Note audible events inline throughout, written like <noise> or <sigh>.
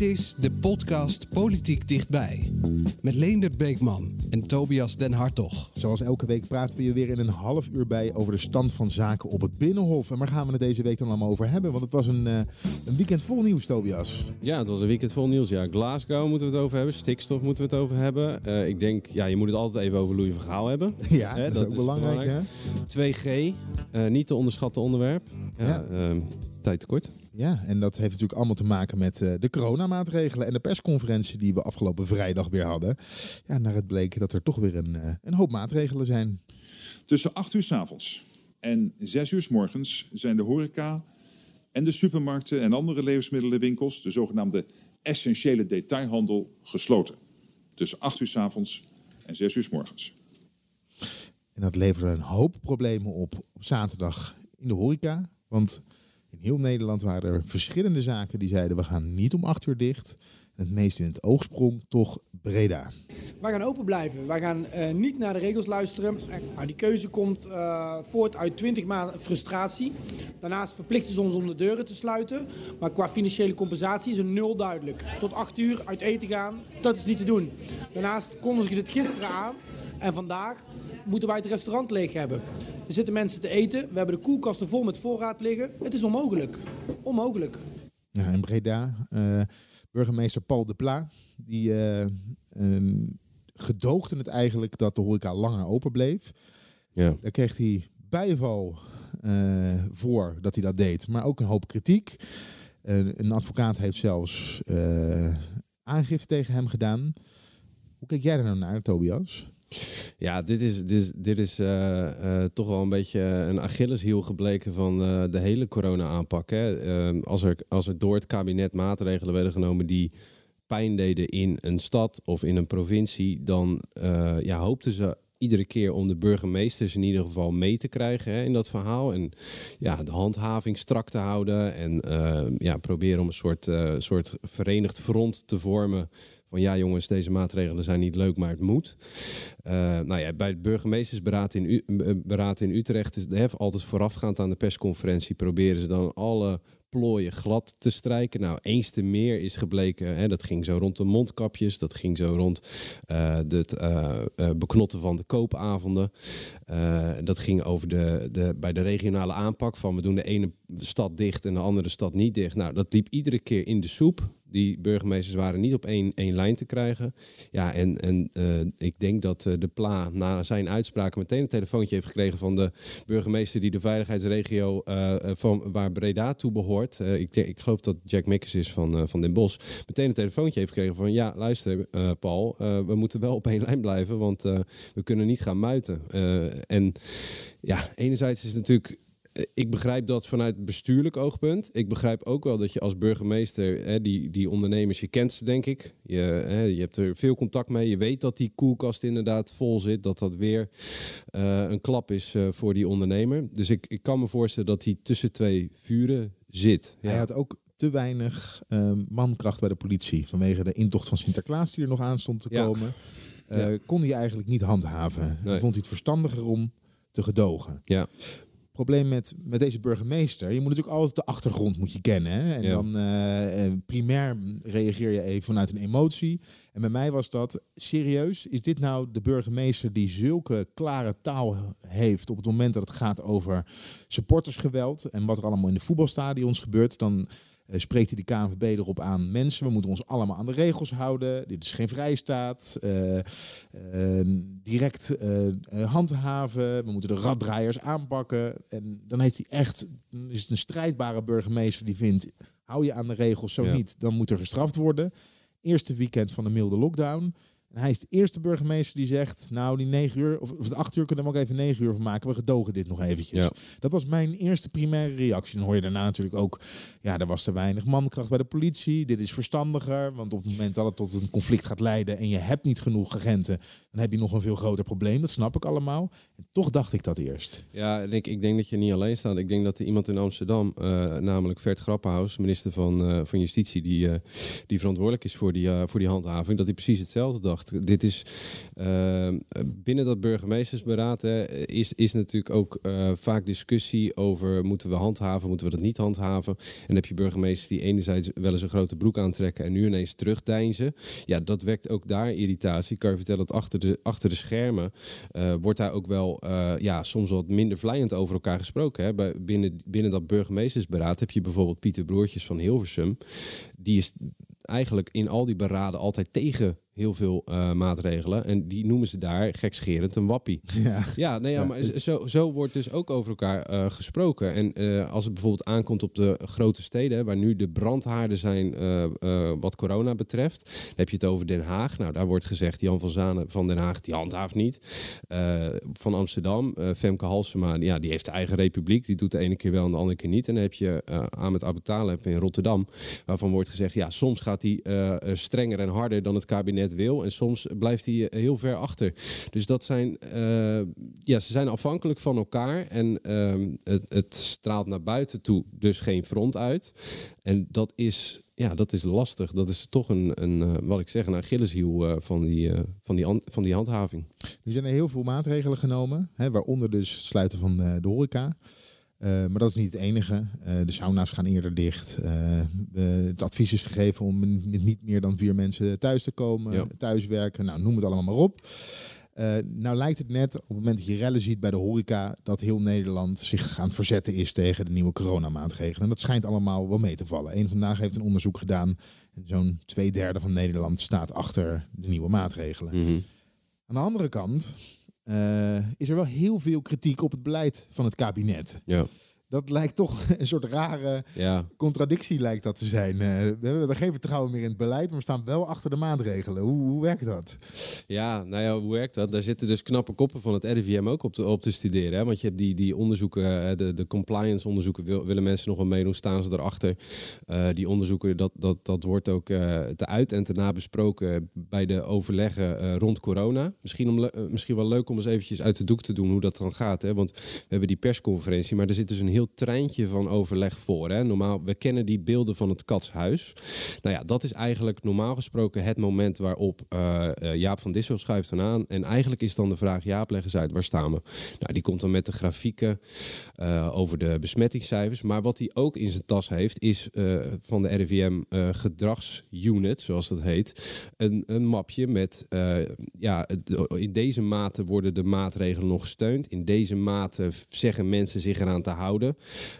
Dit is de podcast Politiek Dichtbij. Met Leendert Beekman en Tobias Den Hartog. Zoals elke week praten we je weer in een half uur bij over de stand van zaken op het Binnenhof. En waar gaan we het deze week dan allemaal over hebben? Want het was een, uh, een weekend vol nieuws, Tobias. Ja, het was een weekend vol nieuws. Ja, Glasgow moeten we het over hebben. Stikstof moeten we het over hebben. Uh, ik denk, ja, je moet het altijd even over Louis van Gaal hebben. <laughs> Ja, Hè, dat, dat, is ook belangrijk. belangrijk. Hè? 2G, uh, niet te onderschatten onderwerp. Ja, ja. Tijd tekort. Ja, en dat heeft natuurlijk allemaal te maken met uh, de coronamaatregelen en de persconferentie die we afgelopen vrijdag weer hadden. Ja, naar het bleek dat er toch weer een, uh, een hoop maatregelen zijn. Tussen 8 uur s avonds en 6 uur s morgens zijn de horeca en de supermarkten en andere levensmiddelenwinkels, de zogenaamde essentiële detailhandel, gesloten. Tussen 8 uur s avonds en 6 uur s morgens. En dat leverde een hoop problemen op op zaterdag in de horeca. Want in heel Nederland waren er verschillende zaken die zeiden we gaan niet om acht uur dicht. Het meest in het oog sprong toch Breda. Wij gaan open blijven. Wij gaan uh, niet naar de regels luisteren. Nou, die keuze komt uh, voort uit 20 maanden frustratie. Daarnaast verplichten ze ons om de deuren te sluiten. Maar qua financiële compensatie is er nul duidelijk. Tot 8 uur uit eten gaan, dat is niet te doen. Daarnaast kondigden ze dit gisteren aan. En vandaag moeten wij het restaurant leeg hebben. Er zitten mensen te eten. We hebben de koelkasten vol met voorraad liggen. Het is onmogelijk. Onmogelijk. Ja, in Breda, uh, burgemeester Paul de Pla, die uh, uh, gedoogde het eigenlijk dat de horeca langer open bleef. Ja. Daar kreeg hij bijval voor dat hij dat deed, maar ook een hoop kritiek. een advocaat heeft zelfs aangifte tegen hem gedaan. Hoe kijk jij er nou naar, Tobias? Ja, dit is, dit is, dit is uh, uh, toch wel een beetje een Achilleshiel gebleken van uh, de hele corona-aanpak. Ehm, als, er, als er door het kabinet maatregelen werden genomen die pijn deden in een stad of in een provincie, dan ja, hoopten ze iedere keer om de burgemeesters in ieder geval mee te krijgen hè, in dat verhaal. En ja, de handhaving strak te houden. En ja, proberen om een soort, soort verenigd front te vormen van ja jongens, deze maatregelen zijn niet leuk, maar het moet. Uh, nou ja, bij het burgemeestersberaad in, eh, beraad in Utrecht is altijd voorafgaand aan de persconferentie proberen ze dan alle plooien glad te strijken. Nou, eens te meer is gebleken, hè, dat ging zo rond de mondkapjes, dat ging zo rond het uh, beknotten van de koopavonden. dat ging over de, de, bij de regionale aanpak van we doen de ene stad dicht en de andere stad niet dicht. Nou, dat liep iedere keer in de soep die burgemeesters waren niet op één, één lijn te krijgen. Ja, en, en uh, ik denk dat uh, de PLA na zijn uitspraak meteen een telefoontje heeft gekregen van de burgemeester die de veiligheidsregio uh, van waar Breda toe behoort. ik, ik geloof dat Jack Mikkers is van, van Den Bosch. Meteen een telefoontje heeft gekregen van ja, luister Paul, we moeten wel op één lijn blijven, want we kunnen niet gaan muiten. en ja, enerzijds is het natuurlijk ik begrijp dat vanuit bestuurlijk oogpunt. Ik begrijp ook wel dat je als burgemeester, hè, die, die ondernemers, je kent ze denk ik. Je, hè, je hebt er veel contact mee. Je weet dat die koelkast inderdaad vol zit. Dat dat weer uh, een klap is uh, voor die ondernemer. Dus ik, ik kan me voorstellen dat hij tussen twee vuren zit. Ja. Hij had ook te weinig um, mankracht bij de politie. Vanwege de intocht van Sinterklaas die er nog aan stond te ja. komen. Ja. Kon hij eigenlijk niet handhaven. Nee. Vond hij het verstandiger om te gedogen. Ja probleem met, met deze burgemeester. Je moet natuurlijk altijd de achtergrond moet je kennen. Hè? En ja. dan uh, primair reageer je even vanuit een emotie. En bij mij was dat serieus. Is dit nou de burgemeester die zulke klare taal heeft op het moment dat het gaat over supportersgeweld en wat er allemaal in de voetbalstadions gebeurt? Dan spreekt hij de KNVB erop aan. Mensen, we moeten ons allemaal aan de regels houden. Dit is geen vrijstaat. Uh, uh, direct handhaven. We moeten de raddraaiers aanpakken. En dan heeft hij echt, is het een strijdbare burgemeester die vindt, hou je aan de regels, zo ja. niet, dan moet er gestraft worden. Eerste weekend van de milde lockdown. En hij is de eerste burgemeester die zegt, nou die negen uur, of, of de acht uur kunnen we ook even negen uur van maken. We gedogen dit nog eventjes. Ja. Dat was mijn eerste primaire reactie. Dan hoor je daarna natuurlijk ook, ja, er was te weinig mankracht bij de politie. Dit is verstandiger, want op het moment dat het tot een conflict gaat leiden en je hebt niet genoeg agenten, dan heb je nog een veel groter probleem. Dat snap ik allemaal. En toch dacht ik dat eerst. Ja, en ik, ik denk dat je niet alleen staat. Ik denk dat er iemand in Amsterdam, eh, namelijk Vert Grappenhaus, minister van, eh, van Justitie, die, eh, die verantwoordelijk is voor die, voor die handhaving, dat hij precies hetzelfde dacht. Dit is eh, binnen dat burgemeestersberaad hè, is, is natuurlijk ook eh, vaak discussie over moeten we handhaven, moeten we dat niet handhaven. En dan heb je burgemeesters die enerzijds wel eens een grote broek aantrekken en nu ineens terugdeinzen. Ja, dat wekt ook daar irritatie. Ik kan je vertellen dat achter de, achter de schermen eh, wordt daar ook wel ja, soms wat minder vlijend over elkaar gesproken. Hè. Binnen, binnen dat burgemeestersberaad heb je bijvoorbeeld Pieter Broertjes van Hilversum. Die is eigenlijk in al die beraden altijd tegen heel veel eh, maatregelen. En die noemen ze daar gekscherend een wappie. <laughs> Ja. Ja, nee, ja, maar zo, zo wordt dus ook over elkaar eh, gesproken. En eh, als het bijvoorbeeld aankomt op de grote steden, waar nu de brandhaarden zijn wat corona betreft, dan heb je het over Den Haag. Nou, daar wordt gezegd, Jan van Zanen van Den Haag, die handhaaft niet. Van Amsterdam, Femke Halsema, ja, die heeft de eigen republiek. Die doet de ene keer wel en de andere keer niet. En dan heb je Ahmed Abu Taleb in Rotterdam, waarvan wordt gezegd, ja, soms gaat hij strenger en harder dan het kabinet wil. En soms blijft hij eh, heel ver achter. Dus dat zijn, eh, ja, ze zijn afhankelijk van elkaar. En ehm, het, het straalt naar buiten toe dus geen front uit. En dat is, ja, dat is lastig. Dat is toch een, een eh, wat ik zeg, een Achilleshiel van, die, van, die an- van die handhaving. Nu zijn er heel veel maatregelen genomen, hè, waaronder dus sluiten van de horeca. Eh, maar dat is niet het enige. Eh, de sauna's gaan eerder dicht. Eh, het advies is gegeven om met niet meer dan vier mensen thuis te komen, Ja. thuiswerken, nou, noem het allemaal maar op. Nou lijkt het net, op het moment dat je rellen ziet bij de horeca, dat heel Nederland zich aan het verzetten is tegen de nieuwe coronamaatregelen. En dat schijnt allemaal wel mee te vallen. Eén vandaag heeft een onderzoek gedaan en zo'n twee derde van Nederland staat achter de nieuwe maatregelen. Aan de andere kant is er wel heel veel kritiek op het beleid van het kabinet. Ja, Dat lijkt toch <laughs> een soort rare ja. contradictie lijkt dat te zijn. Eh, we, hebben, geen vertrouwen meer in het beleid, maar we staan wel achter de maatregelen. Hoe, hoe werkt dat? Ja, nou ja, hoe werkt dat? Daar zitten dus knappe koppen van het RIVM ook op te, op te studeren. Hè? Want je hebt die, die onderzoeken, eh, de, de compliance onderzoeken, wil, willen mensen nog wel meedoen, staan ze erachter. Eh die onderzoeken, dat, dat, dat wordt ook te uit en te na besproken bij de overleggen rond corona. Misschien, om, misschien wel leuk om eens eventjes uit de doek te doen hoe dat dan gaat. Hè? Want we hebben die persconferentie, maar er zit dus een heel treintje van overleg voor. Hè? Normaal, we kennen die beelden van het katshuis. Nou ja, dat is eigenlijk normaal gesproken het moment waarop eh, eh, Jaap van Dissel schuift dan aan. En eigenlijk is dan de vraag, Jaap, leg eens uit, waar staan we? Nou, die komt dan met de grafieken eh, over de besmettingscijfers. Maar wat hij ook in zijn tas heeft, is van de RIVM gedragsunit, zoals dat heet. Een, een mapje met, ja, in deze mate worden de maatregelen nog gesteund. In deze mate zeggen mensen zich eraan te houden.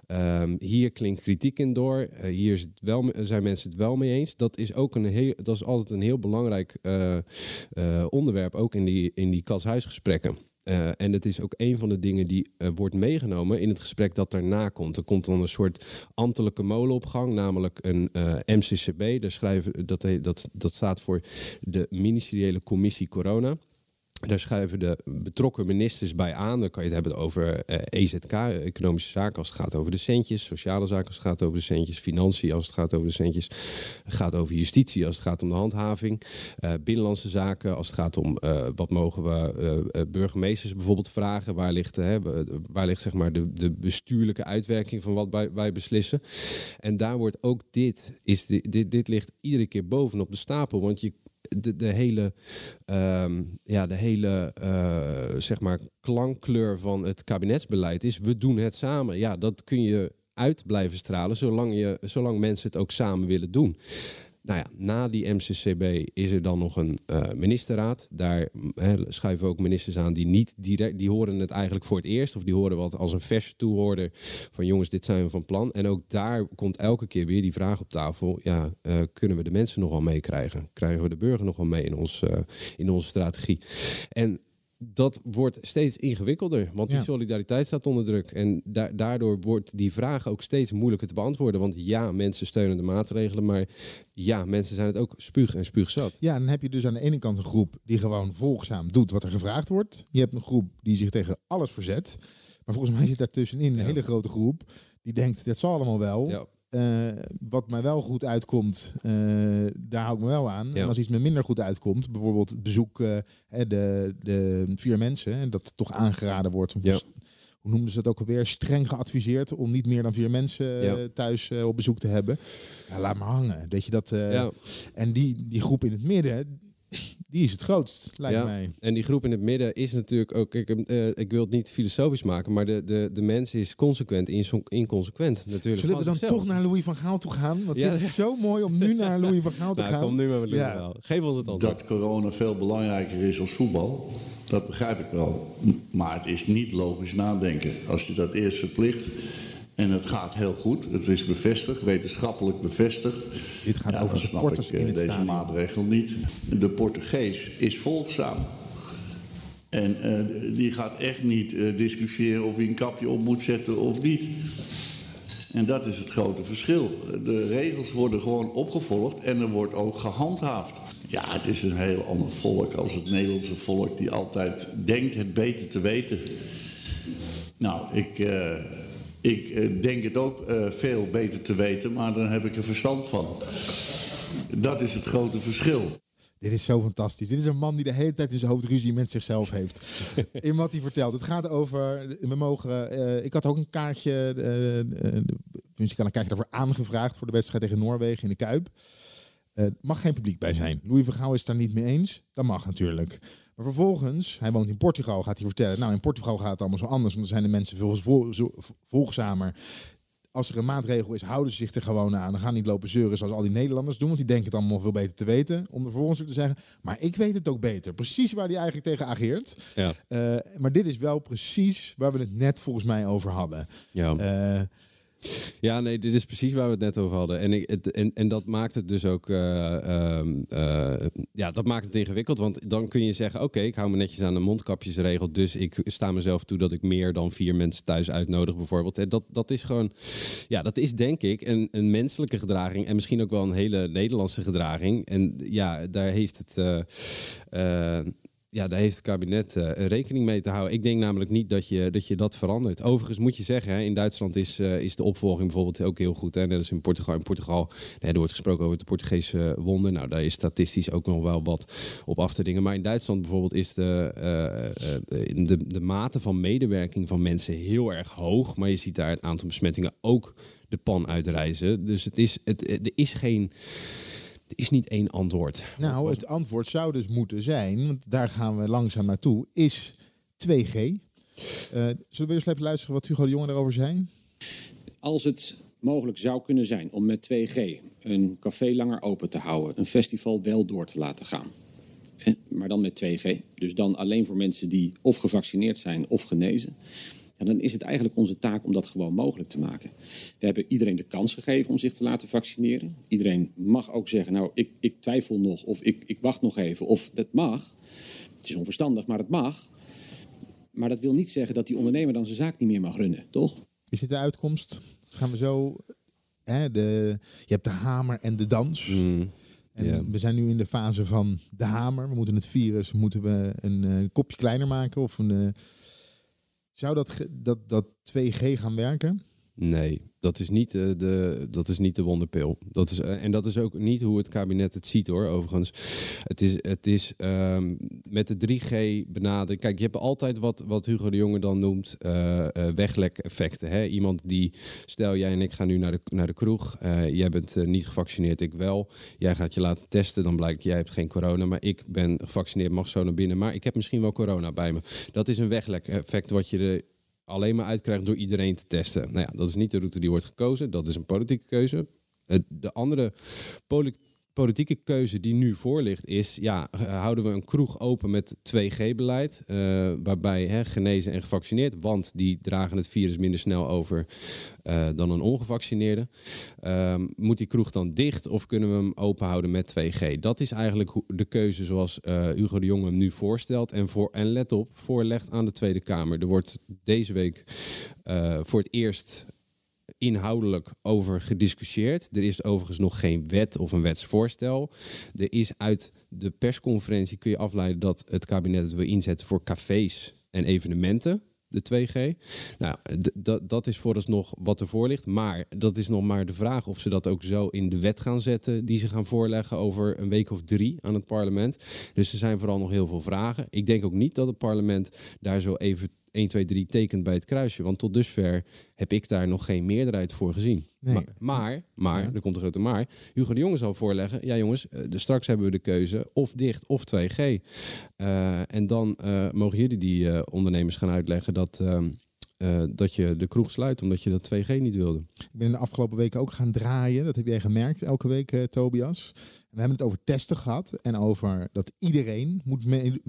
Ehm, hier klinkt kritiek in door. Eh, hier is het wel, zijn mensen het wel mee eens. Dat is ook een heel, dat is altijd een heel belangrijk eh, eh, onderwerp, ook in die, in die katshuisgesprekken. Eh, en het is ook een van de dingen die wordt meegenomen in het gesprek dat daarna komt. Er komt dan een soort ambtelijke molen op gang, namelijk een MCCB. Daar schrijven, dat, dat, dat staat voor de Ministeriële Commissie Corona. Daar schuiven de betrokken ministers bij aan. Dan kan je het hebben over eh, EZK, economische zaken, als het gaat over de centjes. Sociale zaken, als het gaat over de centjes. Financiën, als het gaat over de centjes. Het gaat over justitie, als het gaat om de handhaving. Eh, binnenlandse zaken, als het gaat om eh, wat mogen we burgemeesters bijvoorbeeld vragen. Waar ligt, we- waar ligt zeg maar, de, de bestuurlijke uitwerking van wat wij, wij beslissen. En daar wordt ook dit, is di- dit, dit ligt iedere keer bovenop de stapel. Want je, de, hele, ehm, ja, de hele eh, zeg maar klankkleur van het kabinetsbeleid is: we doen het samen. Ja, dat kun je uit blijven stralen zolang, je, zolang mensen het ook samen willen doen. Nou ja, na die MCCB is er dan nog een eh, ministerraad. Daar hè, schuiven ook ministers aan die niet direct, die horen het eigenlijk voor het eerst, of die horen wat als een verse toehoorder van jongens, dit zijn we van plan. En ook daar komt elke keer weer die vraag op tafel: ja, eh, kunnen we de mensen nog wel meekrijgen? Krijgen we de burger nog wel mee in, ons, eh, in onze strategie? En dat wordt steeds ingewikkelder, want die solidariteit staat onder druk. En da- daardoor wordt die vraag ook steeds moeilijker te beantwoorden. Want ja, mensen steunen de maatregelen, maar ja, mensen zijn het ook spuug en spuugzat. Ja, dan heb je dus aan de ene kant een groep die gewoon volgzaam doet wat er gevraagd wordt. Je hebt een groep die zich tegen alles verzet. Maar volgens mij zit daartussenin een Ja. hele grote groep die denkt, dat zal allemaal wel. Ja. Eh, wat mij wel goed uitkomt, eh, daar hou ik me wel aan. Ja. En als iets me minder goed uitkomt, bijvoorbeeld het bezoek hè, de, de vier mensen, dat toch aangeraden wordt. Ja. Hoe noemden ze dat ook alweer? Streng geadviseerd om niet meer dan vier mensen Ja. thuis op bezoek te hebben. Ja, laat maar hangen. Dat je dat. En die, die groep in het midden, die is het grootst, lijkt Ja. mij. En die groep in het midden is natuurlijk ook, ik, eh, ik wil het niet filosofisch maken, maar de, de, de mens is consequent, inso- inconsequent natuurlijk. Zullen we dan zichzelf. toch naar Louis van Gaal toe gaan? Want Ja. dit is zo mooi om nu naar Louis van Gaal te <laughs> Nou, gaan. kom nu maar met Ja. ja. Geef ons het antwoord. Dat corona veel belangrijker is als voetbal, dat begrijp ik wel. Maar het is niet logisch nadenken. Als je dat eerst verplicht en het gaat heel goed, het is bevestigd, wetenschappelijk bevestigd. Dit gaat ja, over dan snap supporters ik, eh, in het deze stadion. maatregel niet. De Portugees is volgzaam. En eh, die gaat echt niet eh, discussiëren of hij een kapje op moet zetten of niet. En dat is het grote verschil. De regels worden gewoon opgevolgd en er wordt ook gehandhaafd. Ja, het is een heel ander volk als het Nederlandse volk die altijd denkt het beter te weten. Nou, ik, eh, ik eh, denk het ook eh, veel beter te weten, maar dan heb ik er verstand van. Dat is het grote verschil. Dit is zo fantastisch. Dit is een man die de hele tijd in zijn hoofd ruzie met zichzelf heeft. <laughs> in wat hij vertelt. Het gaat over. We mogen. eh, ik had ook een kaartje. eh, dus ik had een kaartje daarvoor aangevraagd voor de wedstrijd tegen Noorwegen in de Kuip. Er mag geen publiek bij zijn. Louis van Gaal is het daar niet mee eens. Dat mag natuurlijk. Maar vervolgens, hij woont in Portugal, gaat hij vertellen. Nou, in Portugal gaat het allemaal zo anders. Want dan zijn de mensen veel vol- zo- volgzamer. Als er een maatregel is, houden ze zich er gewoon aan. Dan gaan niet lopen zeuren zoals al die Nederlanders doen. Want die denken het allemaal veel beter te weten. Om er vervolgens te zeggen, maar ik weet het ook beter. Precies waar hij eigenlijk tegen ageert. Ja. Eh, maar dit is wel precies waar we het net volgens mij over hadden. Ja. Eh, Ja, nee, dit is precies waar we het net over hadden. En, ik, het, en, en dat maakt het dus ook. eh, ehm, eh, ja, dat maakt het ingewikkeld. Want dan kun je zeggen: Oké, ik hou me netjes aan de mondkapjesregel. Dus ik sta mezelf toe dat ik meer dan vier mensen thuis uitnodig, bijvoorbeeld. En dat, dat is gewoon. Ja, dat is denk ik een, een menselijke gedraging. En misschien ook wel een hele Nederlandse gedraging. En ja, daar heeft het. eh, ja, daar heeft het kabinet eh, rekening mee te houden. Ik denk namelijk niet dat je dat, je dat verandert. Overigens moet je zeggen, hè, in Duitsland is, eh, is de opvolging bijvoorbeeld ook heel goed. Hè? Net als in Portugal. In Portugal er wordt gesproken over de Portugese wonder. Nou, daar is statistisch ook nog wel wat op af te dingen. Maar in Duitsland bijvoorbeeld is de, eh, eh, de, de mate van medewerking van mensen heel erg hoog. Maar je ziet daar het aantal besmettingen ook de pan uitreizen. Dus het is, het, er is geen... Er is niet één antwoord. nou, het antwoord zou dus moeten zijn, want daar gaan we langzaam naartoe, is 2G. Eh, zullen we eens even luisteren wat Hugo de Jonge daarover zei? Als het mogelijk zou kunnen zijn om met 2G een café langer open te houden, een festival wel door te laten gaan. Eh, Maar dan met 2G. Dus dan alleen voor mensen die of gevaccineerd zijn of genezen. En dan is het eigenlijk onze taak om dat gewoon mogelijk te maken. We hebben iedereen de kans gegeven om zich te laten vaccineren. Iedereen mag ook zeggen, nou, ik, ik twijfel nog of ik, ik wacht nog even. Of dat mag. Het is onverstandig, maar het mag. Maar dat wil niet zeggen dat die ondernemer dan zijn zaak niet meer mag runnen, toch? Is dit de uitkomst? Gaan we zo... Hè, de, je hebt de hamer en de dans. Mm, En we zijn nu in de fase van de hamer. We moeten het virus moeten we een eh, kopje kleiner maken. Of een, eh, zou dat, dat, dat 2G gaan werken? Nee, dat is niet, eh, de, dat is niet de wonderpil. Dat is, eh, en dat is ook niet hoe het kabinet het ziet hoor, overigens. Het is, het is ehm, met de 3G benadering. Kijk, je hebt altijd wat, wat Hugo de Jonge dan noemt eh, weglek-effecten. Iemand die, stel jij en ik gaan nu naar de, naar de kroeg. jij bent niet gevaccineerd, ik wel. Jij gaat je laten testen, dan blijkt jij hebt geen corona. Maar ik ben gevaccineerd, mag zo naar binnen. Maar ik heb misschien wel corona bij me. Dat is een weglek-effect wat je er alleen maar uitkrijgt door iedereen te testen. Nou ja, dat is niet de route die wordt gekozen. Dat is een politieke keuze. De andere politieke keuze die nu voor ligt is, ja, houden we een kroeg open met 2G-beleid, eh, waarbij hè, genezen en gevaccineerd, want die dragen het virus minder snel over eh, dan een ongevaccineerde. Ehm, moet die kroeg dan dicht of kunnen we hem open houden met 2G? Dat is eigenlijk de keuze zoals eh, Hugo de Jonge hem nu voorstelt. En, voor, en let op, voorlegt aan de Tweede Kamer. Er wordt deze week voor het eerst inhoudelijk over gediscussieerd. Er is overigens nog geen wet of een wetsvoorstel. Er is uit de persconferentie kun je afleiden dat het kabinet het wil inzetten voor cafés en evenementen. De 2G. Nou, dat is vooralsnog wat ervoor ligt. Maar dat is nog maar de vraag of ze dat ook zo in de wet gaan zetten. die ze gaan voorleggen over een week of drie aan het parlement. Dus er zijn vooral nog heel veel vragen. Ik denk ook niet dat het parlement daar zo even 1, 2, 3 tekent bij het kruisje. Want tot dusver heb ik daar nog geen meerderheid voor gezien. Nee. Maar, maar, maar Ja. er komt een grote maar. Hugo de Jonge zal voorleggen. Ja jongens, eh, dus straks hebben we de keuze of dicht of 2G. Eh, en dan eh, mogen jullie die ondernemers gaan uitleggen dat, ehm, eh, dat je de kroeg sluit omdat je dat 2G niet wilde. Ik ben de afgelopen weken ook gaan draaien. Dat heb jij gemerkt elke week, eh, Tobias. We hebben het over testen gehad en over dat iedereen moet mee,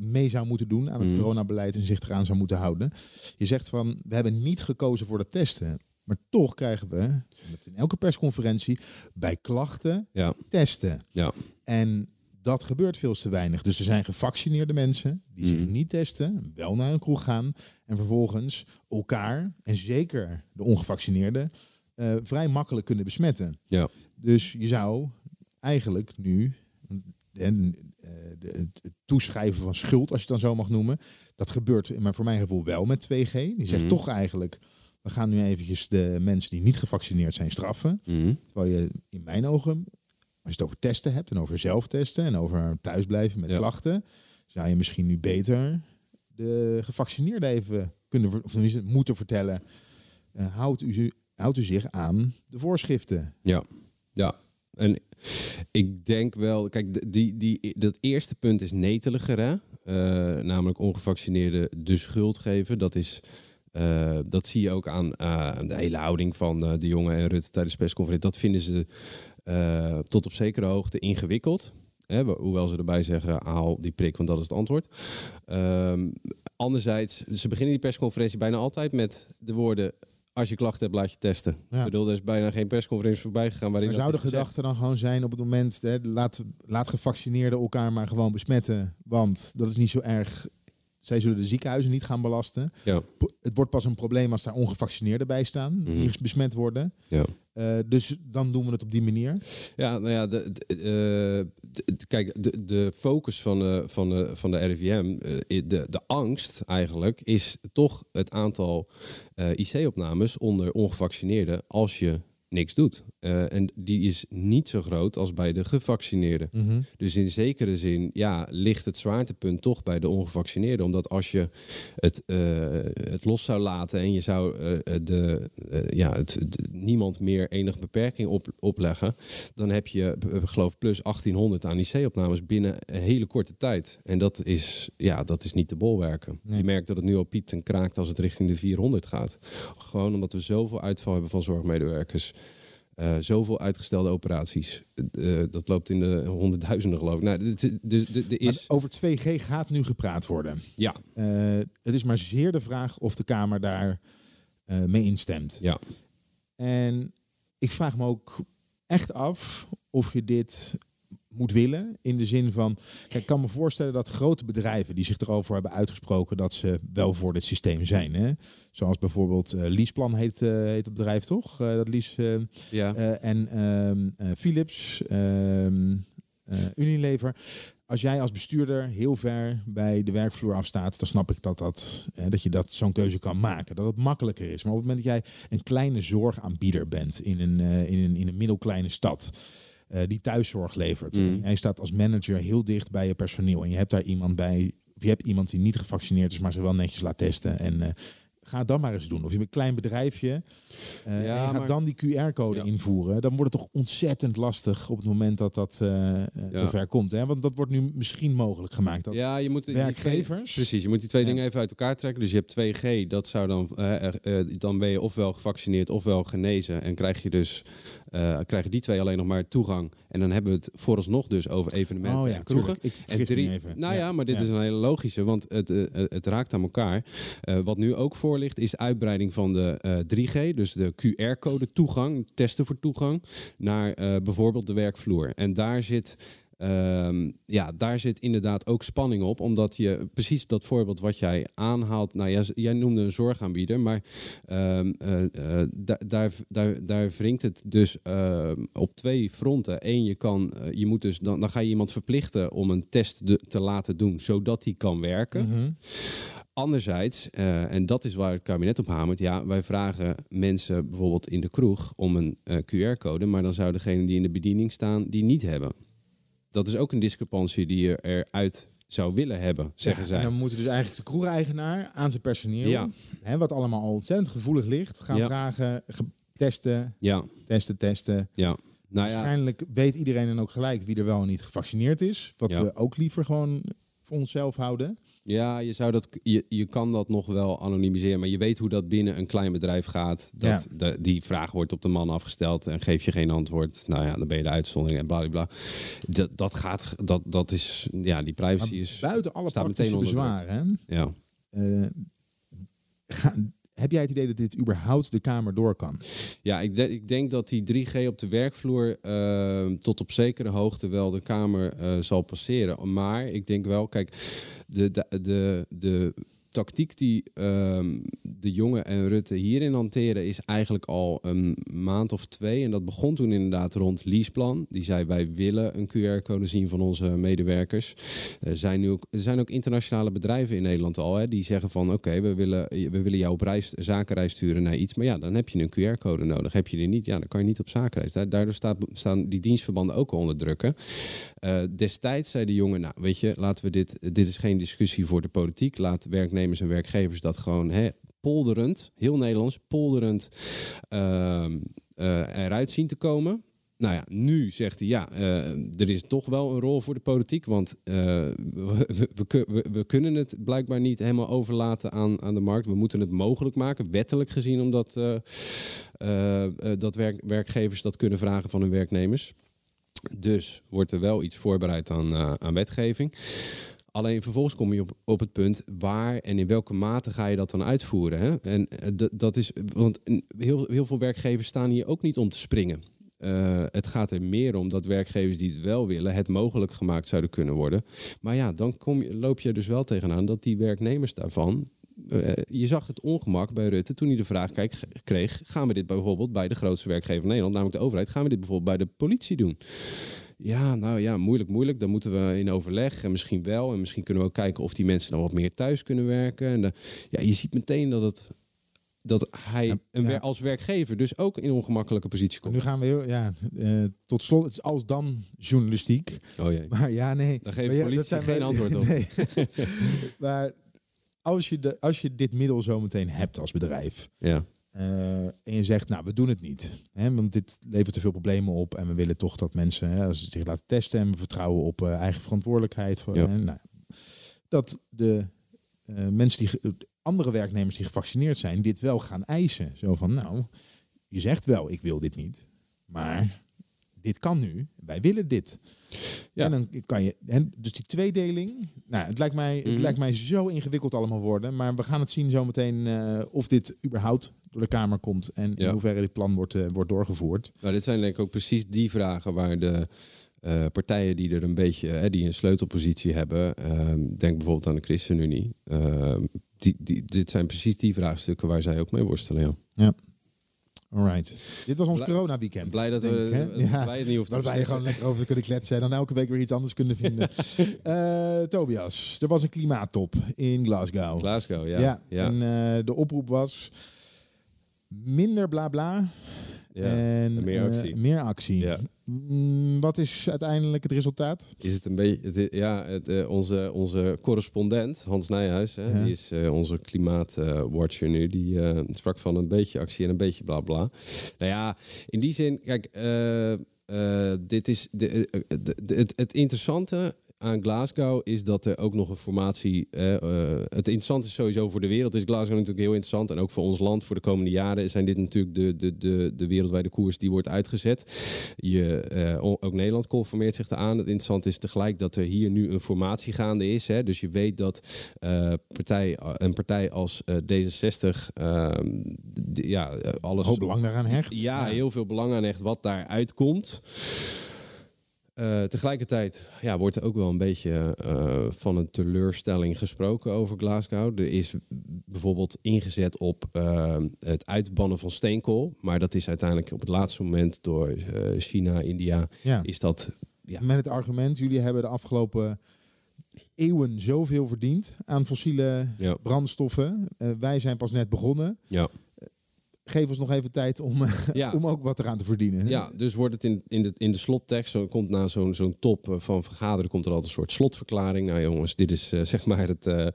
mee zou moeten doen aan het Mhm. coronabeleid en zich eraan zou moeten houden. Je zegt van, we hebben niet gekozen voor dat testen. Maar toch krijgen we, in elke persconferentie, bij klachten Ja, testen. ja. En dat gebeurt veel te weinig. Dus er zijn gevaccineerde mensen die zich Mhm. niet testen, wel naar een kroeg gaan en vervolgens elkaar, en zeker de ongevaccineerden, eh, vrij makkelijk kunnen besmetten. Ja. Dus je zou eigenlijk nu en, de, het, het toeschrijven van schuld, als je het dan zo mag noemen, dat gebeurt maar voor mijn gevoel wel met 2G. Die zegt Mhm. toch eigenlijk, we gaan nu eventjes de mensen die niet gevaccineerd zijn straffen. Mhm. Terwijl je in mijn ogen, je het over testen hebt en over zelftesten en over thuisblijven met Ja. klachten, zou je misschien nu beter de gevaccineerden even kunnen, of moeten vertellen. eh, houdt, u, houdt u zich aan de voorschriften? Ja, ja. En ik denk wel, kijk, die, die, dat eerste punt is neteliger, hè? Eh, namelijk ongevaccineerden de schuld geven. Dat is. eh, dat zie je ook aan de hele houding van de jongen en Rutte tijdens de persconferentie. Dat vinden ze eh, tot op zekere hoogte ingewikkeld. Hè, ho- hoewel ze erbij zeggen, haal die prik, want dat is het antwoord. Ehm, anderzijds, ze beginnen die persconferentie bijna altijd met de woorden... Als je klachten hebt, laat je testen. Ja. Ik bedoel, er is bijna geen persconferentie voorbij gegaan waarin Maar zou de is gezegd. gedachte dan gewoon zijn op het moment, hè, laat, laat gevaccineerden elkaar maar gewoon besmetten, want dat is niet zo erg. Zij zullen de ziekenhuizen niet gaan belasten. Ja. Het wordt pas een probleem als daar ongevaccineerden bij staan, Mhm. die besmet worden. Ja. Eh, dus dan doen we het op die manier. Ja, nou ja, de, de- eh, de- de- kijk, de, de focus van, eh, van, de, van de RIVM, de, de angst eigenlijk, is toch het aantal IC-opnames onder ongevaccineerden als je niks doet. Eh, en die is niet zo groot als bij de gevaccineerden. Dus in zekere zin ja, ligt het zwaartepunt toch bij de ongevaccineerden. Omdat als je het, eh, het los zou laten en je zou eh, de, ja, het, de- niemand meer enige beperking op, opleggen, dan heb je, geloof, plus 1800 aan IC-opnames binnen een hele korte tijd. En dat is, ja, dat is niet te bolwerken. Nee. Je merkt dat het nu al piept en kraakt als het richting de 400 gaat. Gewoon omdat we zoveel uitval hebben van zorgmedewerkers. Eh, zoveel uitgestelde operaties. Eh, dat loopt in de honderdduizenden geloof ik. Nou, dus is... over 2G gaat nu gepraat worden. Ja, Eh, het is maar zeer de vraag of de Kamer daar eh, mee instemt. ja. En ik vraag me ook echt af of je dit moet willen. In de zin van, kijk, ik kan me voorstellen dat grote bedrijven die zich erover hebben uitgesproken dat ze wel voor dit systeem zijn. Hè? Zoals bijvoorbeeld eh Leaseplan heet, eh, heet het bedrijf toch? Eh, dat Lease, ja. en ehm, eh, Philips, ehm, eh, Unilever. Als jij als bestuurder heel ver bij de werkvloer afstaat, dan snap ik dat, dat, dat je dat zo'n keuze kan maken. Dat het makkelijker is. Maar op het moment dat jij een kleine zorgaanbieder bent in een, in een, in een middelkleine stad. Eh, die thuiszorg levert. Mm. En jij staat als manager heel dicht bij je personeel. En je hebt daar iemand bij. Of je hebt iemand die niet gevaccineerd is, maar ze wel netjes laat testen. En eh, ga het dan maar eens doen. Of je hebt een klein bedrijfje eh, Ja, en je gaat maar- dan die QR-code Ja. invoeren. Dan wordt het toch ontzettend lastig op het moment dat dat Ja. zover komt. Hè? Want dat wordt nu misschien mogelijk gemaakt. Dat ja, je moet werkgevers- precies, je moet die twee dingen even uit elkaar trekken. Dus je hebt 2G, dat zou dan, dan ben je ofwel gevaccineerd ofwel genezen. En krijg je dus, eh, krijgen die twee alleen nog maar toegang. En dan hebben we het vooralsnog dus over evenementen Oh ja, en kroegen. Ik En drie, even. nou Ja. ja, maar dit Ja. is een hele logische, want het, eh, eh, het raakt aan elkaar. Wat nu ook voor ligt, is de uitbreiding van de eh, 3G, dus de QR-code toegang, testen voor toegang, naar bijvoorbeeld de werkvloer. En daar zit. Ehm, ja, daar zit inderdaad ook spanning op, omdat je precies dat voorbeeld wat jij aanhaalt. Nou, jij, jij noemde een zorgaanbieder, maar ehm, eh, eh, da- daar, daar, daar wringt het dus ehm, op twee fronten. Eén, je kan, eh, je moet dus dan, dan ga je iemand verplichten om een test de- te laten doen, zodat die kan werken. Mhm. Anderzijds, en dat is waar het kabinet op hamert, ja, wij vragen mensen bijvoorbeeld in de kroeg om een QR-code, maar dan zou degene die in de bediening staan die niet hebben. Dat is ook een discrepantie die je eruit zou willen hebben, zeggen Ja, zij. En dan moeten dus eigenlijk de kroegeigenaar aan zijn personeel, Ja. hè, wat allemaal al ontzettend gevoelig ligt, gaan Ja. vragen, ge- testen, Ja, testen, testen. ja. Nou ja, Waarschijnlijk weet iedereen dan ook gelijk wie er wel en niet gevaccineerd is. Wat we ook liever gewoon voor onszelf houden. Ja je, zou dat, je, je kan dat nog wel anonimiseren, maar je weet hoe dat binnen een klein bedrijf gaat. Dat de, die vraag wordt op de man afgesteld en geef je geen antwoord. Nou ja, dan ben je de uitzondering en bla bla bla. Dat, dat gaat, dat, dat is, ja, die privacy Maar is. buiten alle staat praktische meteen onder bezwaren. hè, Ja. eh, ga- heb jij het idee dat dit überhaupt de Kamer door kan? Ja, ik, ik denk dat die 3G op de werkvloer eh, tot op zekere hoogte wel de Kamer eh, zal passeren. Maar ik denk wel, kijk, de, de, de, de tactiek die ehm, de jongen en Rutte hierin hanteren is eigenlijk al een maand of twee. En dat begon toen inderdaad rond Leaseplan. Die zei wij willen een QR-code zien van onze medewerkers. Er zijn, nu ook, er zijn ook internationale bedrijven in Nederland al hè, die zeggen van oké, we, willen, we willen jou op reis, zakenreis sturen naar iets. Maar ja, dan heb je een QR-code nodig. Heb je die niet, ja, dan kan je niet op zakenreis. Da- Daardoor staat, staan die dienstverbanden ook al onder druk. hè. Eh, destijds zei de jongen, nou weet je, laten we dit, dit is geen discussie voor de politiek. Laat werknemers en werkgevers dat gewoon hè, polderend, heel Nederlands, polderend ehm, eh, eruit zien te komen. Nou ja, nu zegt hij ja, eh, er is toch wel een rol voor de politiek. Want eh, we, we, we kun- we- we kunnen het blijkbaar niet helemaal overlaten aan, aan de markt. We moeten het mogelijk maken, wettelijk gezien, omdat eh, dat werk, werkgevers dat kunnen vragen van hun werknemers. Dus wordt er wel iets voorbereid aan, aan wetgeving. Alleen vervolgens kom je op, op het punt waar en in welke mate ga je dat dan uitvoeren. Hè? En eh, dat is, want heel, heel veel werkgevers staan hier ook niet om te springen. Eh, het gaat er meer om dat werkgevers die het wel willen, het mogelijk gemaakt zouden kunnen worden. Maar ja, dan kom je, loop je dus wel tegenaan dat die werknemers daarvan. eh, je zag het ongemak bij Rutte toen hij de vraag kreeg: gaan we dit bijvoorbeeld bij de grootste werkgever van Nederland, namelijk de overheid, gaan we dit bijvoorbeeld bij de politie doen? Ja, nou ja, moeilijk, moeilijk. Dan moeten we in overleg en misschien wel. En misschien kunnen we ook kijken of die mensen dan wat meer thuis kunnen werken. En de- ja, je ziet meteen dat, het, dat hij Ja, een wer- als werkgever dus ook in een ongemakkelijke positie komt. nu gaan we heel, ja, eh, tot slot, het is als dan journalistiek. Oh jee. Maar ja, nee. Dan geeft ja, politie zijn geen we- antwoord op. <laughs> Nee. maar als je, de, als je dit middel zo meteen hebt als bedrijf. Ja. Eh, en je zegt, nou, we doen het niet. Hè, want dit levert te veel problemen op. En we willen toch dat mensen hè, als ze zich laten testen. En we vertrouwen op eh, eigen verantwoordelijkheid. Voor, Ja. hè, nou, dat de eh, mensen die, andere werknemers die gevaccineerd zijn, dit wel gaan eisen. Zo van, nou, je zegt wel, ik wil dit niet. Maar dit kan nu. Wij willen dit. Ja. En dan kan je. En dus die tweedeling. Nou, het lijkt mij, het Mhm. lijkt mij zo ingewikkeld allemaal worden. Maar we gaan het zien zometeen of dit überhaupt door de Kamer komt. En in Ja. hoeverre dit plan wordt, eh, wordt doorgevoerd. Nou, dit zijn denk ik ook precies die vragen waar de eh, partijen die er een beetje, hè, die een sleutelpositie hebben, ehm, denk bijvoorbeeld aan de ChristenUnie, ehm, die, die, dit zijn precies die vraagstukken waar zij ook mee worstelen. Ja. Alright. Dit was ons Blij- corona weekend. Blij dat denk we, hè? wij het niet hoeven te wij gewoon lekker over kunnen kletsen en dan elke week weer iets anders kunnen vinden. <laughs> Eh, Tobias, er was een klimaattop in Glasgow. Glasgow, ja. Ja, ja. en eh, de oproep was minder bla bla Ja, en meer eh, actie. meer actie. Ja. Mm, wat is uiteindelijk het resultaat? Is het een beetje, ja, het, eh, onze, onze correspondent Hans Nijhuis, hè, Ja. die is eh, onze klimaatwatcher nu, die sprak van een beetje actie en een beetje bla bla. Nou ja, in die zin, kijk, dit is de, de- de- het, het interessante aan Glasgow is dat er ook nog een formatie. eh, het interessante is sowieso voor de wereld. Is Glasgow natuurlijk heel interessant. En ook voor ons land voor de komende jaren zijn dit natuurlijk de, de, de, de wereldwijde koers die wordt uitgezet. Je, eh, ook Nederland conformeert zich eraan. Het interessante is tegelijk dat er hier nu een formatie gaande is. Hè. Dus je weet dat eh, partij, een partij als eh, D66 ehm, ja, alles. Hoop belang daaraan hecht. Ja, heel veel belang aan echt wat daar uitkomt. Eh, tegelijkertijd ja, wordt er ook wel een beetje eh, van een teleurstelling gesproken over Glasgow. Er is bijvoorbeeld ingezet op eh, het uitbannen van steenkool. Maar dat is uiteindelijk op het laatste moment door China, India, Ja. is dat... Ja, Met het argument, jullie hebben de afgelopen eeuwen zoveel verdiend aan fossiele Ja. brandstoffen. Wij zijn pas net begonnen. ja. Geef ons nog even tijd om, <laughs> Ja. om ook wat eraan te verdienen. Ja, dus wordt het in, in, de, in de slottekst, zo komt na zo'n zo'n top eh, van vergaderen, komt er altijd een soort slotverklaring. Nou jongens, dit is eh, zeg maar het, eh,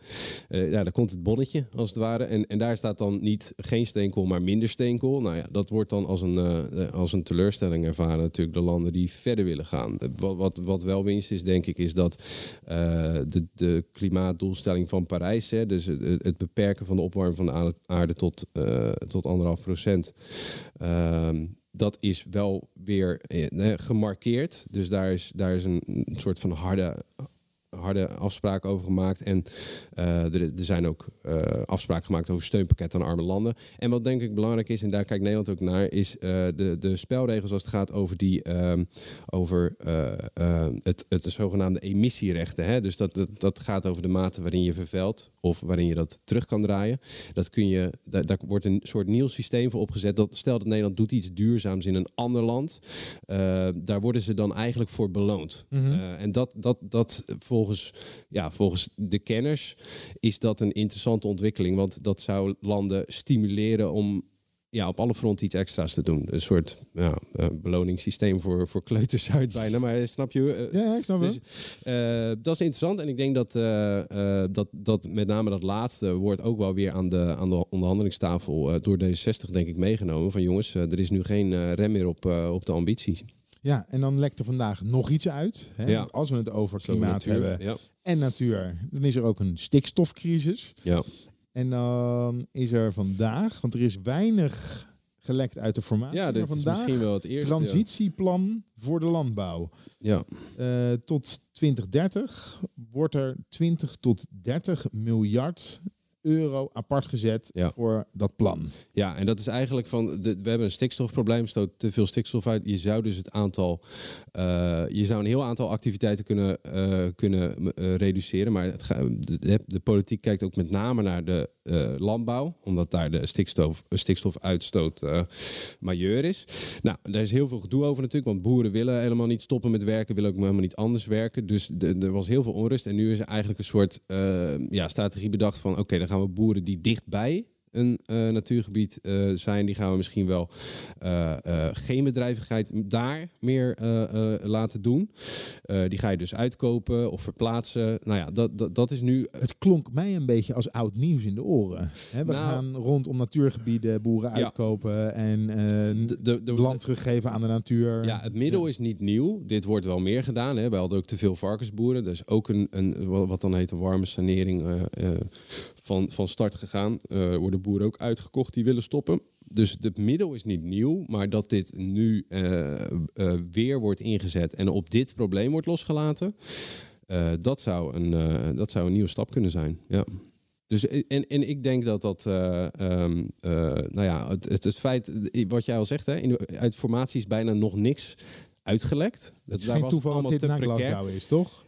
eh, ja, daar komt het bonnetje als het ware. En, en daar staat dan niet geen steenkool, maar minder steenkool. Nou ja, dat wordt dan als een, eh, eh, als een teleurstelling ervaren natuurlijk de landen die verder willen gaan. Eh, Wat, wat, wat wel winst is, denk ik, is dat eh, de, de klimaatdoelstelling van Parijs, hè, dus het, het beperken van de opwarming van de aarde- tot, eh, tot anderhalf Ehm, dat is wel weer eh, gemarkeerd. Dus daar is, daar is een soort van harde, harde afspraak over gemaakt. En eh, er, er zijn ook eh, afspraken gemaakt over steunpakket aan arme landen. En wat denk ik belangrijk is, en daar kijkt Nederland ook naar, is eh, de, de spelregels als het gaat over, die, ehm, over het, het zogenaamde emissierechten. Hè? Dus dat, dat, dat gaat over de mate waarin je vervuilt of waarin je dat terug kan draaien. Dat kun je, daar, daar wordt een soort nieuw systeem voor opgezet. Dat, stel dat Nederland doet iets duurzaams in een ander land, daar worden ze dan eigenlijk voor beloond. Eh, en dat, dat, dat volgens, ja, volgens de kenners is dat een interessante ontwikkeling, want dat zou landen stimuleren om ja, op alle fronten iets extra's te doen. Een soort ja, eh, beloningssysteem voor, voor kleuters <laughs> het bijna, maar snap je? eh, Ja, ik snap dus, eh, dat is interessant. En ik denk dat, eh, eh, dat, dat met name dat laatste wordt ook wel weer aan de, aan de onderhandelingstafel eh, door D60 denk ik meegenomen. Van jongens, eh, er is nu geen eh, rem meer op, eh, op de ambities. Ja, en dan lekt er vandaag nog iets uit. Hè? Ja. Als we het over klimaat natuur, hebben Ja. en natuur, dan is er ook een stikstofcrisis. ja. En dan is er vandaag, want er is weinig gelekt uit de formatie, ja, maar dit is vandaag misschien wel het eerste. ja. transitieplan voor de landbouw. Ja. Eh, tot 2030 wordt er 20 tot 30 miljard euro apart gezet Ja. voor dat plan. Ja, en dat is eigenlijk van, de, we hebben een stikstofprobleem, stoot te veel stikstof uit. Je zou dus het aantal, eh, je zou een heel aantal activiteiten kunnen, eh, kunnen eh, reduceren. Maar het ga- de, de politiek kijkt ook met name naar de landbouw, omdat daar de stikstof, stikstofuitstoot eh majeur is. Nou, daar is heel veel gedoe over natuurlijk, want boeren willen helemaal niet stoppen met werken, willen ook helemaal niet anders werken. Dus er was heel veel onrust en nu is er eigenlijk een soort eh, ja, strategie bedacht van, oké, dan gaan we boeren die dichtbij een eh, natuurgebied eh, zijn, die gaan we misschien wel eh, geen bedrijvigheid daar meer laten doen. Die ga je dus uitkopen of verplaatsen. Nou ja, dat, dat, dat is nu Het klonk mij een beetje als oud nieuws in de oren. Hè, we Nou- gaan rondom natuurgebieden boeren Ja. uitkopen en de, de, de- land teruggeven aan de natuur. Ja, het middel is niet nieuw. Dit wordt wel meer gedaan. Hè. We hadden ook te veel varkensboeren. Dus ook een, een, wat dan heet een warme sanering van, van start gegaan. Eh worden boeren ook uitgekocht die willen stoppen. Dus het middel is niet nieuw, maar dat dit nu eh, eh, weer wordt ingezet en op dit probleem wordt losgelaten, dat, zou een, dat zou een nieuwe stap kunnen zijn. Ja. Dus, en, en ik denk dat dat, eh, ehm, eh, nou ja, het, het, het feit, wat jij al zegt, hè, in de, uit formatie is bijna nog niks uitgelekt. Het is geen toeval dat dit na precair. Is, toch?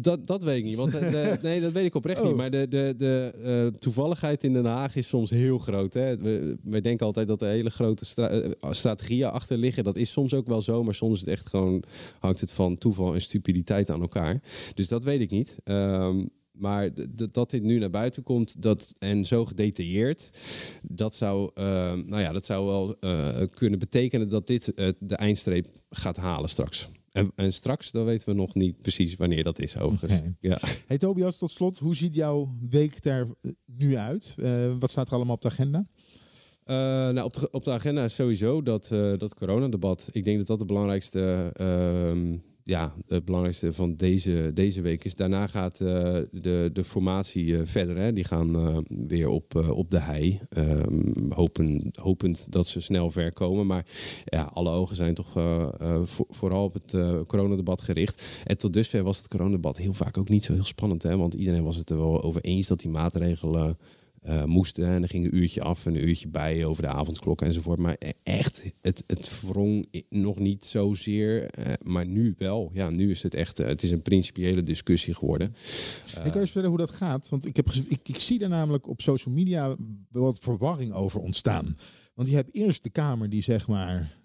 Dat, dat weet ik niet. Want eh, de- <laughs> nee, dat weet ik oprecht Oh. niet. Maar de, de, de eh, toevalligheid in Den Haag is soms heel groot. Hè? We, wij denken altijd dat er hele grote stra- eh, strategieën achter liggen. Dat is soms ook wel zo. Maar soms is het echt gewoon, hangt het van toeval en stupiditeit aan elkaar. Dus dat weet ik niet. Ehm, maar dat dit nu naar buiten komt dat, en zo gedetailleerd, dat zou, eh, nou ja, dat zou wel kunnen betekenen dat dit de eindstreep gaat halen straks. En, en straks, dan weten we nog niet precies wanneer dat is, overigens. Ja. Hey Tobias, tot slot, hoe ziet jouw week er eh, nu uit? Eh, wat staat er allemaal op de agenda? Eh, nou, op, de, op de agenda is sowieso dat, eh dat coronadebat. Ik denk dat dat de belangrijkste, ehm, ja, het belangrijkste van deze, deze week is. Daarna gaat eh, de, de formatie eh, verder. Hè. Die gaan eh, weer op, op de hei. Ehm, hopen, hopend dat ze snel ver komen. Maar ja, alle ogen zijn toch vo- vooral op het coronadebat gericht. En tot dusver was het coronadebat heel vaak ook niet zo heel spannend. Hè? Want iedereen was het er wel over eens dat die maatregelen eh, moesten. En er ging een uurtje af en een uurtje bij over de avondklok enzovoort. Maar e- echt, het, het wrong nog niet zozeer. eh, maar nu wel. Ja, nu is het echt, eh, het is een principiële discussie geworden. ik kan eens vertellen hoe dat gaat. Want ik, heb ik, ik zie daar namelijk op social media wel wat verwarring over ontstaan. Want je hebt eerst de Kamer die zeg maar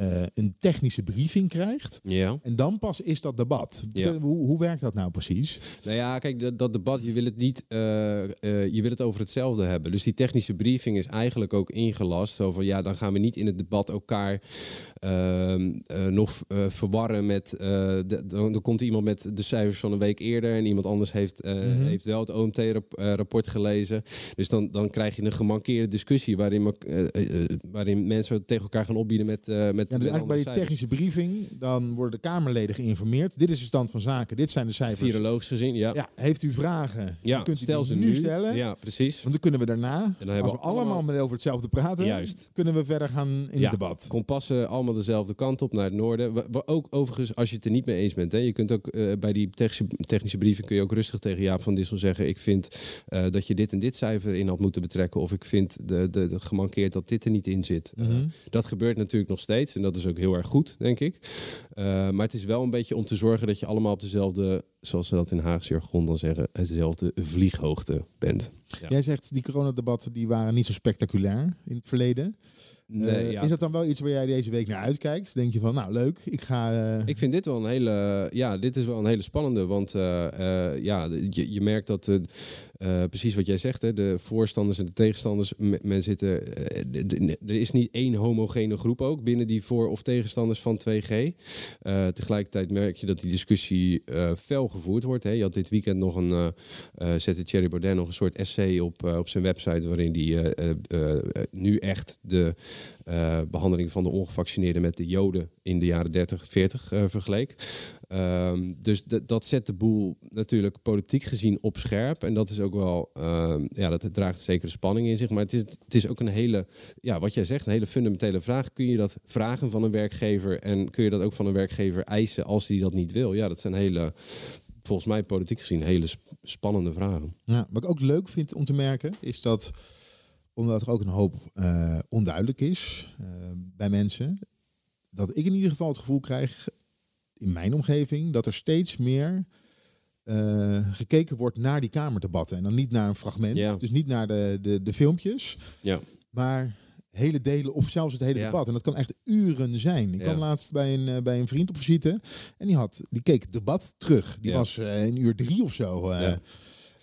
eh, een technische briefing krijgt. Ja. En dan pas is dat debat. Hoe, hoe werkt dat nou precies? Nou ja, kijk, dat, dat debat, je wil het niet, eh, eh, je wil het over hetzelfde hebben. Dus die technische briefing is eigenlijk ook ingelast. Zo van, ja, dan gaan we niet in het debat elkaar ehm, eh, nog verwarren met, de, dan, dan komt iemand met de cijfers van een week eerder en iemand anders heeft, Mhm. heeft wel het OMT-rapport gelezen. Dus dan, dan krijg je een gemankeerde discussie waarin, waarin mensen tegen elkaar gaan opbieden met, met Ja, dus eigenlijk bij die cijfers. technische briefing, dan worden de Kamerleden geïnformeerd. Dit is de stand van zaken, dit zijn de cijfers. Virologisch gezien, ja. Ja, heeft u vragen? Ja, dan kunt u stel die ze nu nu. stellen. Ja, precies. Want dan kunnen we daarna, En dan hebben als we we allemaal, allemaal- met over hetzelfde praten, Juist. kunnen we verder gaan in Ja, het debat. Kompassen allemaal dezelfde kant op naar het noorden. Wa- Ook overigens, als je het er niet mee eens bent. Hè, je kunt ook eh, bij die technische, technische brieven kun je ook rustig tegen Jaap van Dissel zeggen. Ik vind eh, dat je dit en dit cijfer in had moeten betrekken. Of ik vind de, de, de gemankeerd dat dit er niet in zit. Eh, Mhm. dat gebeurt natuurlijk nog steeds. En dat is ook heel erg goed, denk ik. Eh, maar het is wel een beetje om te zorgen dat je allemaal op dezelfde, zoals ze dat in Haagse jargon dan zeggen, dezelfde vlieghoogte bent. Ja. Jij zegt die coronadebatten die waren niet zo spectaculair in het verleden. Nee, Eh, ja. Is dat dan wel iets waar jij deze week naar uitkijkt? Denk je van, nou leuk, ik ga... eh, Ik vind dit wel een hele, ja, dit is wel een hele spannende, want ja, je, je merkt dat, eh, precies wat jij zegt, hè, de voorstanders en de tegenstanders, me- men zitten, eh, er is niet één homogene groep ook binnen die voor- of tegenstanders van 2G. Eh, tegelijkertijd merk je dat die discussie fel gevoerd wordt. Hè. Je had dit weekend nog een, zette Thierry Baudet nog een soort essay op, op zijn website, waarin hij nu echt de eh, behandeling van de ongevaccineerden met de Joden in de jaren 30, 40 eh, vergeleek. Ehm, dus dat zet de boel natuurlijk politiek gezien op scherp. En dat is ook wel, ehm, ja, dat draagt zekere spanning in zich. Maar het is, het is ook een hele, ja, wat jij zegt, een hele fundamentele vraag. Kun je dat vragen van een werkgever en kun je dat ook van een werkgever eisen als die dat niet wil? Ja, dat zijn hele, volgens mij politiek gezien, hele sp- spannende vragen. Ja, wat ik ook leuk vind om te merken, is dat omdat er ook een hoop eh, onduidelijk is eh, bij mensen, dat ik in ieder geval het gevoel krijg in mijn omgeving dat er steeds meer eh, gekeken wordt naar die kamerdebatten. En dan niet naar een fragment, Ja. dus niet naar de, de, de filmpjes, Ja. maar hele delen of zelfs het hele Ja. debat. En dat kan echt uren zijn. Ik Ja. kwam laatst bij een, bij een vriend op visite en die, had, die keek het debat terug. Die was in uur drie of zo. eh.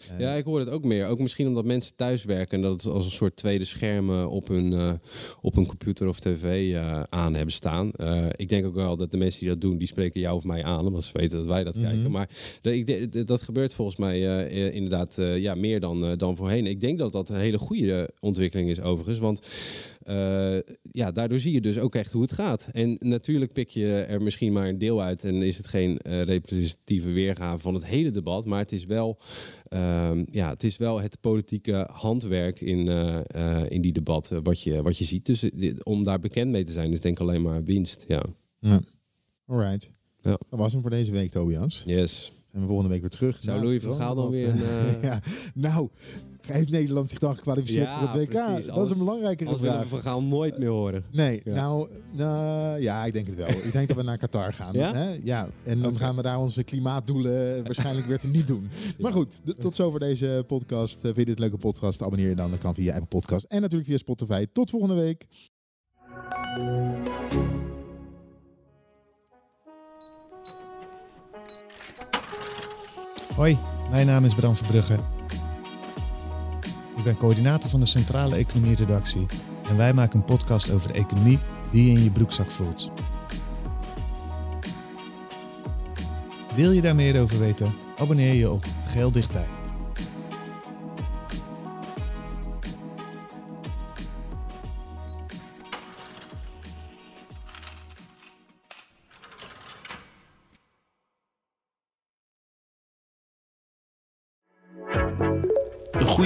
Ja. Ja, ik hoor het ook meer. Ook misschien omdat mensen thuis werken en dat het als een soort tweede schermen op hun, eh, op hun computer of tv eh, aan hebben staan. Eh, ik denk ook wel dat de mensen die dat doen, die spreken jou of mij aan, omdat ze weten dat wij dat Mhm. kijken. Maar ik de- dat gebeurt volgens mij eh, eh, inderdaad eh, ja, meer dan, eh, dan voorheen. Ik denk dat dat een hele goede ontwikkeling is overigens, want eh, ja, daardoor zie je dus ook echt hoe het gaat. En natuurlijk pik je er misschien maar een deel uit en is het geen eh, representatieve weergave van het hele debat, maar het is wel, ehm, ja, het, is wel het politieke handwerk in, eh, in die debatten wat je, wat je ziet. Dus om daar bekend mee te zijn is denk ik alleen maar winst. Ja. Ja. Alright. Ja. Dat was hem voor deze week, Tobias. Yes. En we volgende week weer terug. Zou Louis van Gaal dan weer een, <laughs> ja, nou, heeft Nederland zich dan gekwalificeerd Ja, voor het WK? precies. Dat is een belangrijkere Anders willen we. Van Gaal nooit meer horen. Nee, Ja. nou, nou, ja, ik denk het wel. ik denk dat we naar Qatar gaan. Ja? Hè? ja en dan gaan we daar onze klimaatdoelen waarschijnlijk weer te niet doen. <laughs> Maar goed, tot zover deze podcast. Eh, vind je dit een leuke podcast? Abonneer je dan. Dat kan via Apple Podcast en natuurlijk via Spotify. Tot volgende week. Hoi, Mijn naam is Bram Verbrugge. Ben coördinator van de Centrale Economie Redactie en wij maken een podcast over economie die je in je broekzak voelt. Wil je daar meer over weten? Abonneer je op Geel Dichtbij.